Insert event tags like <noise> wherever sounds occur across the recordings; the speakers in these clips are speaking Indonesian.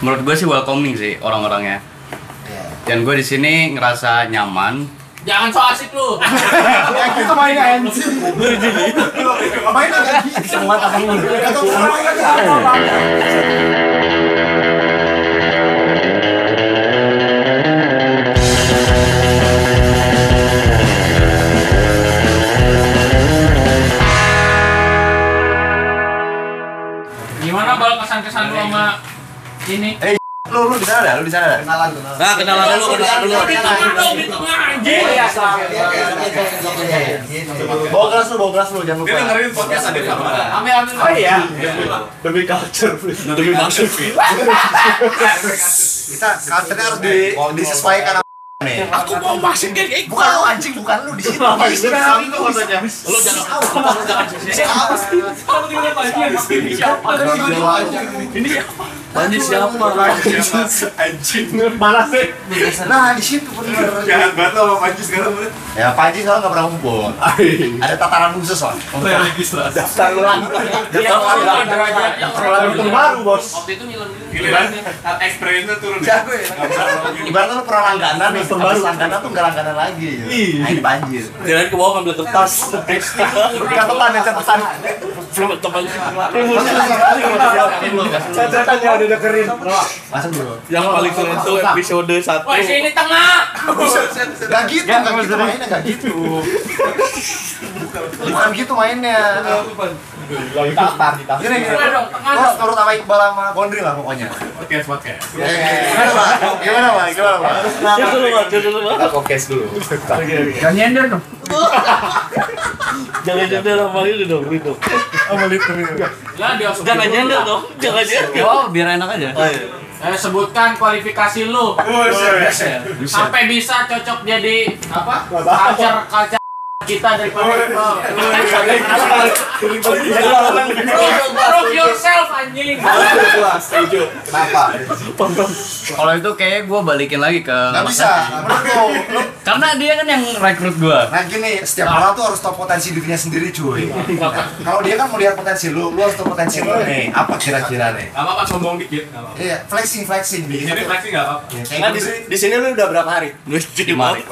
menurut gue sih welcoming sih orang-orangnya Iya. dan gue di sini ngerasa nyaman Jangan so asik lu. Ya gitu mainnya anjing. Semua abang lu. Kan apa Gimana bal kesan-kesan lu sama ini? Lu lu di sana dah, lu di sana dah. Kenalan kenalan. Nah, kenalan dulu, kenalan dulu. Di tengah dong, di tengah anjing. Bawa gelas lu, bawa gelas lu, jangan lupa. Dia dengerin podcast ada sama. Ambil ambil. Oh iya. Demi culture, please. Demi masuk. Kita culture harus di disesuaikan sama nih. Aku mau masuk kayak Bukan lu anjing, bukan lu di sini. Di sini itu katanya. Lu jangan lu jangan sisi. Ini siapa? Ini siapa? Panji siapa? Anjing. Mana sih? Nah, di situ bener. Jahat banget sama Panji sekarang. Bro. Ya, Panji soalnya nggak pernah ngumpul. Ada tataran khusus lah. Registrasi. Daftar ulang. Daftar ulang. Daftar ulang baru, bos. Waktu itu ngiler. Giliran experience-nya turun. Jago ya. Ibaratnya lu pernah langganan nih, langganan tuh nggak langganan lagi. Nah, ini banjir. Ke bawah ngambil kertas. Catatan ya, catatan. Belum teman. Catatannya udah dengerin. Masuk dulu. Yang paling keren itu episode 1. Woi, sini tengah. Gak gitu, gak gitu mainnya, gak gitu. <laughs> Bukan gitu mainnya. Ditatar, ditatar. Gini, gini. Dong. nurut sama Iqbal sama Gondri lah pokoknya. Podcast podcast. Gimana, Pak? Gimana, Pak? Gimana, Pak? Dulu, Pak. Dia dulu, Pak. Podcast dulu. Jangan nyender dong. <laughs> Jangan nyender sama ini dong, itu. Ya, dia Jangan nyender dong. Jangan nyender. oh biar enak aja Oh, iya. Eh, sebutkan kualifikasi lu. Sampai bisa cocok jadi apa? Culture culture kita daripada Prove yourself anjing. Kenapa? kalau itu kayaknya gue balikin lagi ke Gak bisa. Karena dia kan yang rekrut gue Nah gini, setiap orang tuh harus tahu potensi dirinya sendiri cuy Kalau dia kan melihat potensi lu, lu harus tahu potensi lu nih Apa kira-kira nih? Gak apa-apa sombong dikit. Iya, flexing, flexing Di sini flexing gak apa-apa. Ya, kayak Nah, di, gitu. di sini lu udah berapa hari? Lima hari.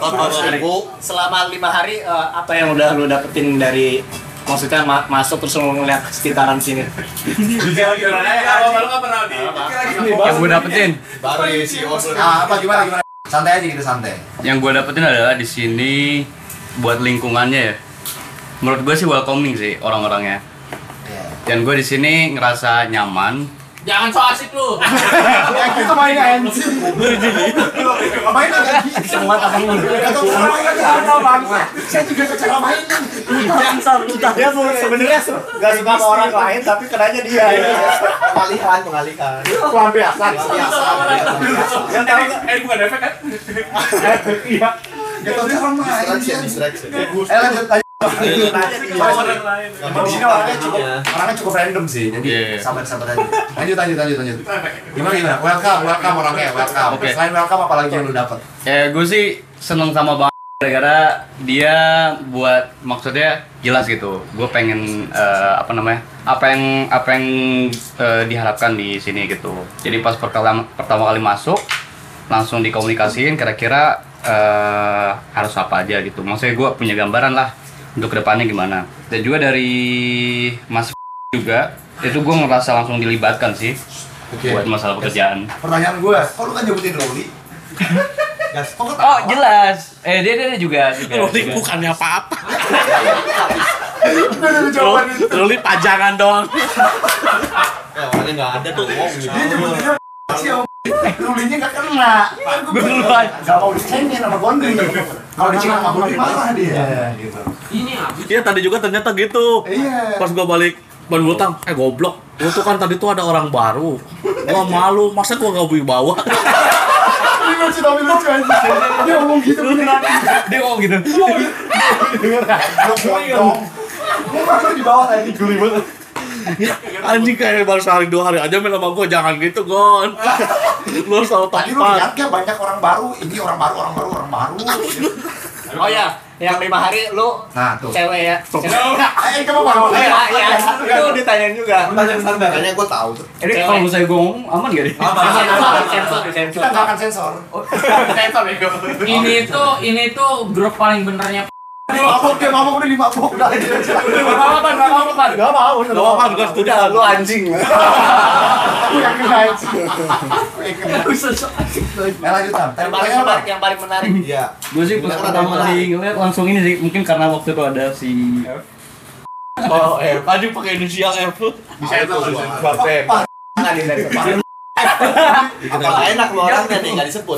Selama lima hari eh, apa yang udah lu dapetin dari maksudnya ma- masuk terus lu ngeliat sekitaran sini? Lu gak pernah di. yang gue dapetin Baru si Oslo. Ah, apa gimana gimana? Santai aja gitu, santai. Yang gue dapetin adalah di sini buat lingkungannya ya. Menurut gue sih welcoming sih orang-orangnya. Iya. Dan gue di sini ngerasa nyaman Jangan so asik lu. <laughs> Ya gitu mainnya anjing. Kayak gitu Semua abang lu. Kata apa bangsa Saya juga kecewa mainnya Dia tuh sebenarnya su- nggak suka sama orang lain tapi kenanya dia. Pengalihan, pengalihan. Pelampiasan Yang tahu? Eh bukan efek kan? Iya. Ya tau dia orang main. Eh lanjut, di sini orangnya cukup orangnya cukup random sih, jadi Iya. sabar sabar aja. <laughs> Lanjut lanjut lanjut lanjut. Gimana gimana? Welcome welcome orangnya welcome. Oke. Selain welcome apa lagi yang lu dapat? ya gue sih seneng sama bang gara-gara dia buat maksudnya jelas gitu gue pengen eh, apa namanya apa yang apa yang eh, diharapkan di sini gitu jadi pas pertama pertama kali masuk langsung dikomunikasiin kira-kira eh, harus apa aja gitu maksudnya gue punya gambaran lah untuk ke depannya gimana dan juga dari mas juga itu gue ngerasa langsung dilibatkan sih Oke. buat masalah pekerjaan Pertanyaan gue, kok lu kan nyebutin Roli? <laughs> Kok lu oh jelas eh dia dia juga juga, Roli juga. bukannya apa-apa. Roli pajangan doang. <laughs> Ya, nggak ada tuh. Dia nyebutinnya sih om. Rolinya gak kena. Gue Duluan. Gak mau dicengin sama Gondri. Kalau dicengin sama Gondri marah dia. Gitu. Ini habis. Iya tadi juga ternyata gitu. Iya. Pas gua balik ban butang, eh goblok. Gua tuh kan tadi tuh ada orang baru. Gua malu, masa gua gak bawa? Ini lucu tapi lucu aja. Dia ngomong gitu beneran. dia ngomong gitu Beneran. Lu masuk di bawah tadi geli banget. Anjing kayak baru sehari dua hari aja main sama gua jangan gitu gon. Lu harus tahu Tadi lu lihat kan banyak orang baru, ini orang baru, orang baru, orang baru. Oh ya, yang lima hari lu Nah, tuh. cewek ya. Eh, kamu mau iya. Itu ditanyain juga. Pertanyaan standar. Kayaknya gue tahu tuh. Ini kalau misalnya gue ngomong aman gak nih? Disensor, disensor, disensor. Kita nggak akan sensor. <laughs> Ini tuh ini tuh grup paling benernya. Mabok dia mabok udah lima mabok udah aja. Apa apa apa apa. Gak mau, Gak apa-apa, gue setuju. Lu anjing. <laughs> Aku yang kena itu. Aku yang kena. Lanjut Tam. Tadi Yang paling menarik, yang paling menarik. Iya. Gue sih pertama kali ngeliat langsung ini sih mungkin karena waktu itu ada si Oh, eh, tadi pakai inisial F. Bisa itu. Jangan disensor. Apa enak lu orangnya nih, nggak disebut.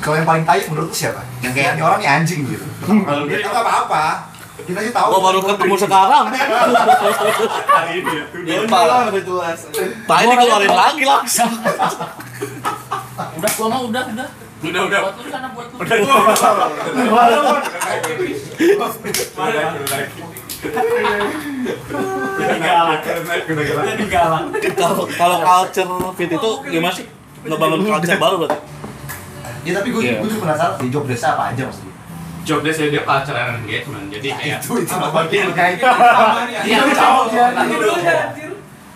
Kalau yang paling tai menurut lu siapa? Yang kayak ini orang nih anjing gitu. Kalau dia nggak apa-apa. Kita sih tahu. Gue baru ketemu sekarang. Hari ini ya. Tadi dikeluarin lagi langsung. Udah gua mau udah udah. Udah udah. Buat lu sana buat lu. Jadi galak. Kalau kalau culture fit itu gimana sih? Ngebangun culture baru berarti. Ya tapi gue Iya. gue juga penasaran di job desk apa aja maksudnya. Job desk dia culture and engagement. Jadi kayak Itu itu apa dia? Iya, jauh dia.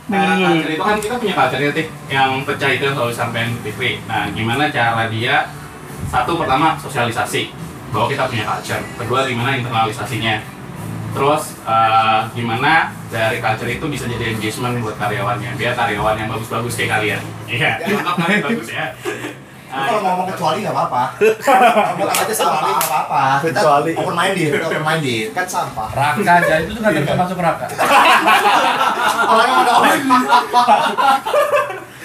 Nah, culture itu kan kita punya culture Tik, yang pecah itu yang selalu sampein TV. Nah, gimana cara dia satu pertama sosialisasi bahwa kita punya culture. Kedua gimana internalisasinya. Terus eh, gimana dari culture itu bisa jadi engagement buat karyawannya biar karyawan yang bagus-bagus kayak kalian. Iya, <laughs> mantap kalian bagus ya. <laughs> Kalau ngomong kecuali nggak apa-apa. Ngomong aja kecuali nggak apa-apa. Kita Kecuali. open minded, kita open minded. Kan sampah. Raka aja itu tuh kan termasuk Raka. <laughs> Orang yang ada orang.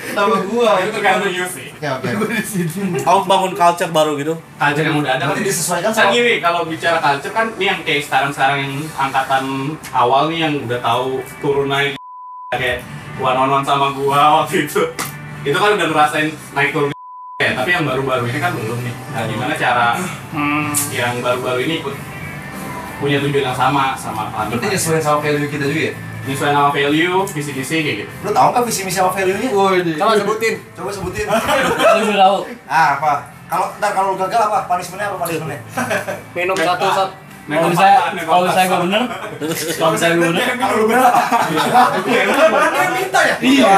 Sama gua itu tergantung use Oke oke. Kamu bangun culture baru gitu. culture yang udah ada kan Nanti disesuaikan kan sama gini kalau bicara culture kan ini yang kayak sekarang-sekarang yang angkatan awal nih yang udah tahu turun naik kayak one on one sama gua waktu itu itu kan udah ngerasain naik turun ya tapi yang baru-baru ini kan belum nih nah gimana cara yang baru-baru ini ikut punya tujuan yang sama sama Berarti kantor nyesuaiin sama value kita juga ya? nyesuaiin sama value visi-visi kayak gitu Lu tahu kan visi misi sama value-nya? Coba sebutin. Coba sebutin. <laughs> Lu udah tahu. Ah, apa? Kalau ntar kalau gagal apa? Punishment-nya apa punishment-nya? Minum satu satu. Kalau bisa kalau bisa gue bener, kalau bisa gue bener, Kalau lu bener apa? Dia minta ya? Iya.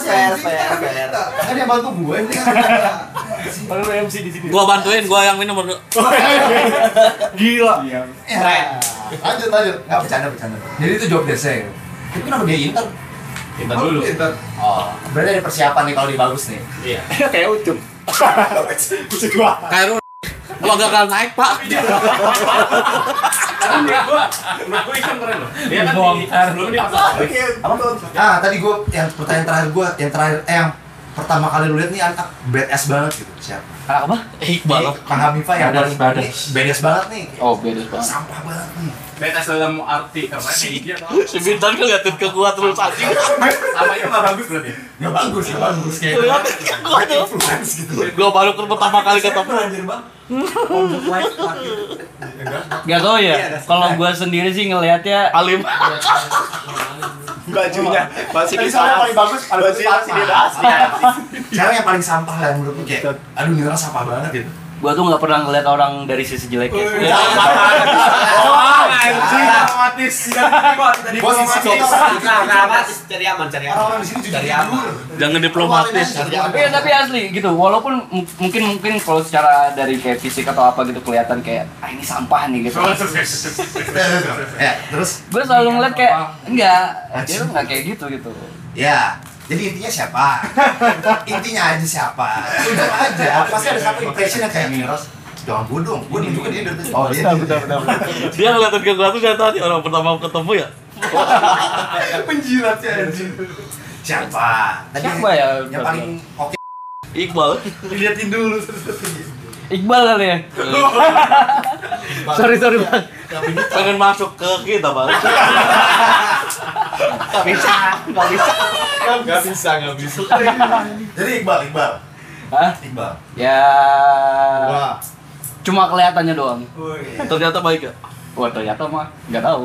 Fair, fair, fair. Kan dia bantu gue ini kan. Gua bantuin, gua yang minum berdua. <laughs> Ya. Lanjut lanjut. Enggak bercanda bercanda. Jadi itu job desk-nya. Itu kenapa dia inter? kita dulu Oh, berarti ada persiapan nih kalau dia bagus nih. iya <laughs> Kayak ucup. <laughs> Kayak gua gagal naik, Pak. dia gua gua keren loh dia kan dia masuk Ah, tadi gue yang pertanyaan terakhir gue, yang terakhir eh yang pertama kali lu lihat nih anak badass banget gitu. Siapa? anak apa? Iqbal. Kang Hamifa yang Badass, paling badass. badass banget nih. Oh beda banget. Sampah banget nih. Betes dalam arti dia tau Si Bintan ngeliatin ke gua terus anjing. sama itu nggak bagus berarti Gak bagus, gak bagus kayak Ngeliatin ke gua tuh. gitu. Gua baru ke pertama kali ketemu. Anjir bang. Gak tau ya. Kalau gue sendiri sih ngelihatnya Alim. Bajunya masih Tadi soalnya paling bagus, bagus Masih yang paling sampah lah menurut gue kayak, aduh ini orang sampah banget gitu. Gue tuh nggak pernah ngeliat orang dari sisi jeleknya. otomatis Gue sih Cari aman, cari aman. Di sini Cari aman. Jangan diplomatis. Iya tapi asli gitu. Walaupun mungkin mungkin kalau secara dari kayak fisik atau apa gitu kelihatan kayak ah ini sampah nih gitu. Ya, terus Gue selalu ngeliat kayak enggak, dia nggak kayak gitu gitu. Ya, jadi intinya siapa? <laughs> intinya aja siapa? Udah aja. Pasti ada satu impression yang kayak Miros. Jangan gue dong, gue nih juga dia dari tadi. Oh iya, betul, betul, Dia ngeliatin ke gua tuh dari tadi orang pertama ketemu ya. <laughs> Penjilatnya anjing. Siapa? Tadi Siapa ya? Yang paling oke. Iqbal. Liatin dulu. Iqbal kali ya. <laughs> sorry sorry bang. Pengen masuk ke kita, Bang. Gak bisa, gak bisa. nggak bisa nggak bisa Jadi Iqbal, Iqbal, Hah? Iqbal. Ya Wah. cuma kelihatannya doang. Ternyata baik ya. Wah ternyata mah nggak tahu.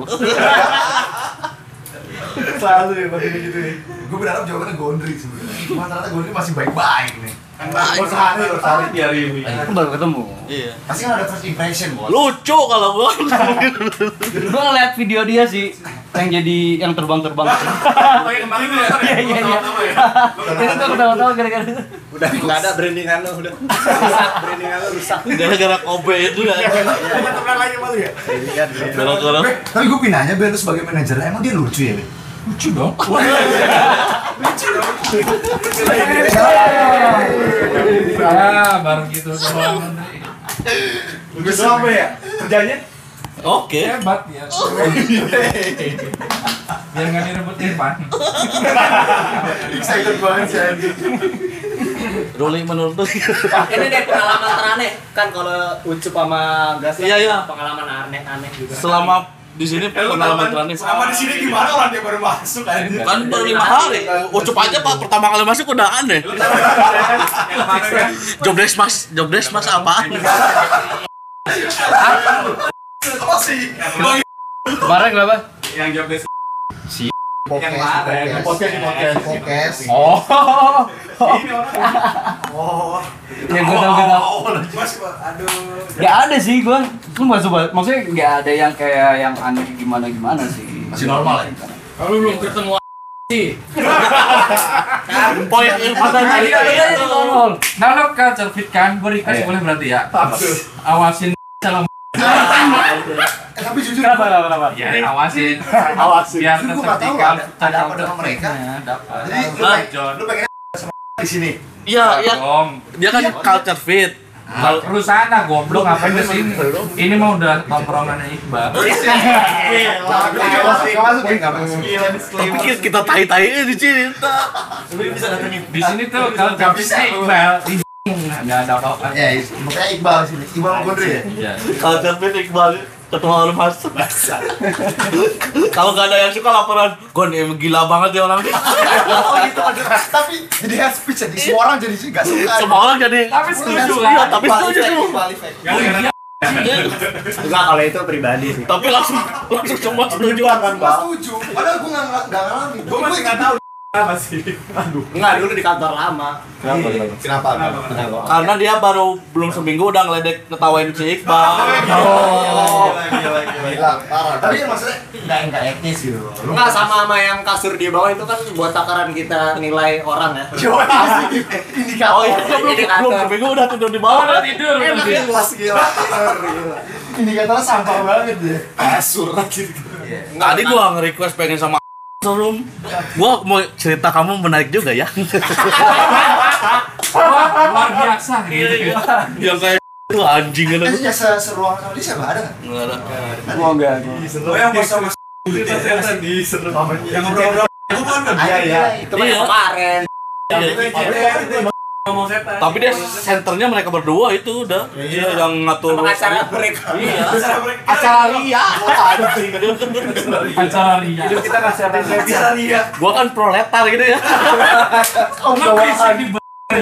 Selalu ya pakai gitu ya. Gue berharap jawabannya Gondri sebenarnya. Cuma ternyata Gondri masih baik-baik nih. Di hari ini. Baru ketemu. Iya. Pasti kan ada first impression, bos. Lucu kalau gua. <laughs> Gue ngeliat video dia sih yang jadi yang terbang-terbang. <laughs> Oh iya kemarin lu ya. Iya iya iya. Jadi <laughs> tuh ketawa-tawa gara-gara. Udah nggak ada brandingan lo udah. Brandingan lo rusak. Gara-gara kobe itu ya. Teman lagi malu ya? Gara-gara tapi gue pinanya lu sebagai manajer emang dia lucu ya <laughs> Lucu dong. Ah, baru gitu doang. Lucu apa ya? Kerjanya? Oke. Hebat ya. Biar nggak direbut Irfan. Excited banget sih. Ruli menurut lu. Ini deh pengalaman teraneh kan kalau Ucup sama Gas Iya, iya. pengalaman aneh-aneh juga. Selama di sini pengalaman terakhir. Sama di sini gimana orang dia baru masuk anjing? Kan baru lima hari. Ucup aja pak pertama kali masuk udah aneh. Job desk mas, job desk mas apaan? Apa sih? Kemarin kenapa? Yang job desk Podcast, podcast, podcast, podcast. Oh. ini orang. <laughs> Oh, Ya gue tau gue tau. Mas, aduh. Gak ada sih gue. Sumpah sumpah. Maksudnya gak ada yang kayak yang aneh gimana gimana sih. Masih normal ya? Kalau belum ketemu sih. Poin yang pada tadi Iya, iya, iya, normal. Nah lo culture fit kan, gue request Iya. boleh berarti ya. Awasin <laughs> salam. Eh, tapi jujur, Kenapa kenapa kenapa? Ya awasin. Awasin. Biar tahu tersertikan. ada- ada apa dengan mereka. Dapat. jadi lu pengen, lu pengen <laughs> sama <laughs> di sini. Iya, iya. Dong. Dia kan culture fit. Kalau Perusahaan lah goblok ngapain ke sini? Ini mah udah tongkrongannya Iqbal. <laughs> Tapi kita- tai-tai di sini. Di sini tuh kalau Nggak bisa, lu. Iqbal, ih, nggak ada apa-apa. Ya, makanya Iqbal sini. Iqbal Gondri ya? Iya. Culture fit Iqbal ketemu orang masuk. Kalau nggak ada yang suka laporan, Gon emang gila banget ya orang. Oh gitu. Tapi jadi head speech jadi semua orang jadi nggak suka. Semua orang jadi. Tapi setuju Iya, lah. tapi setuju effect. Enggak kalau itu pribadi sih. Tapi langsung langsung semua setuju. Gua setuju. Padahal gua nggak nggak ngalamin. Gua masih nggak tahu. Apa sih? Enggak dulu di kantor lama. Kenapa? Karena dia baru belum seminggu udah ngeledek ngetawain si Iqbal. Oh, gila, parah. Tapi maksudnya nggak nggak etis gitu. Lu Enggak sama sama yang kasur di bawah itu kan buat takaran kita nilai orang ya. <laughs> Indikator. Oh iya, belum belum seminggu udah tidur di bawah. Udah tidur, Enak ya kelas gila. Indikatornya sampah banget deh. Kasur gitu. Tadi gua nge-request pengen sama showroom. Gua mau cerita kamu menarik juga ya. Wah, luar biasa gitu. Yang kayak itu anjing kan. Eh, ya se- seruangan sama dia siapa ada nggak? Enggak ada. Gua enggak. Oh yang pas sama yang ngobrol-ngobrol Iya iya. Itu mah Yang kemarin. Tapi dia senternya mereka berdua itu udah. Iya, yang ngatur. Pengacara mereka. Iya. Acara ria. Acara ria. Kita kasih acara ria. Gua kan proletar gitu ya. <laughs> Lu bisa di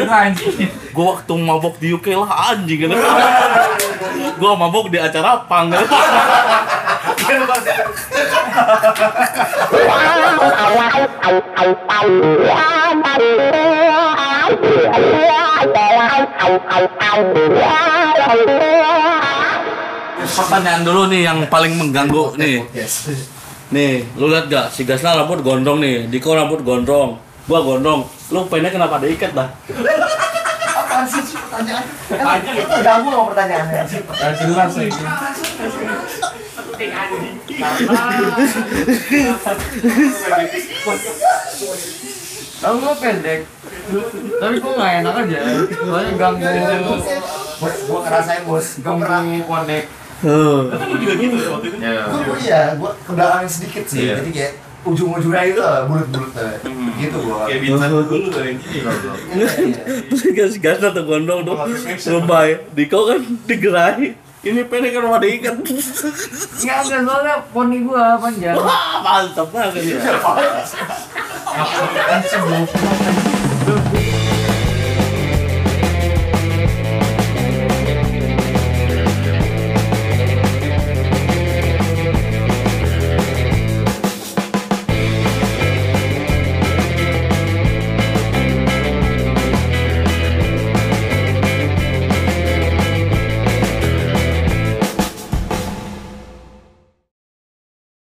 anjing. Gua waktu mabok di UK lah anjing gitu. Gua mabok di acara pang gitu. <laughs> <laughs> Pertanyaan dulu nih yang paling mengganggu nih. Nih, lu lihat gak? Si Gasna rambut gondrong nih, Diko rambut gondrong, gua gondrong. Lu pengennya kenapa diikat dah? Apaan sih sih pertanyaan? Kan ganggu sama pertanyaannya. Gak. Lalu gua pendek. Tapi gua nggak enak aja. Soalnya ganggu Bos, gua ngerasain bos. Ganggu konek. Heeh. Ya. Gua iya, gua ke belakang sedikit sih. Iya. Jadi kayak ujung-ujungnya itu bulut-bulut tuh. Gitu gua. Kayak bintang dulu kayak gini. <laughs> Terus Gas Gasna tuh gondrong tuh, sumpah ya. Diko kan digerahi. Ini pendek kan mau diikat. Nggak ada soalnya poni gua panjang. Wah, mantap banget ya.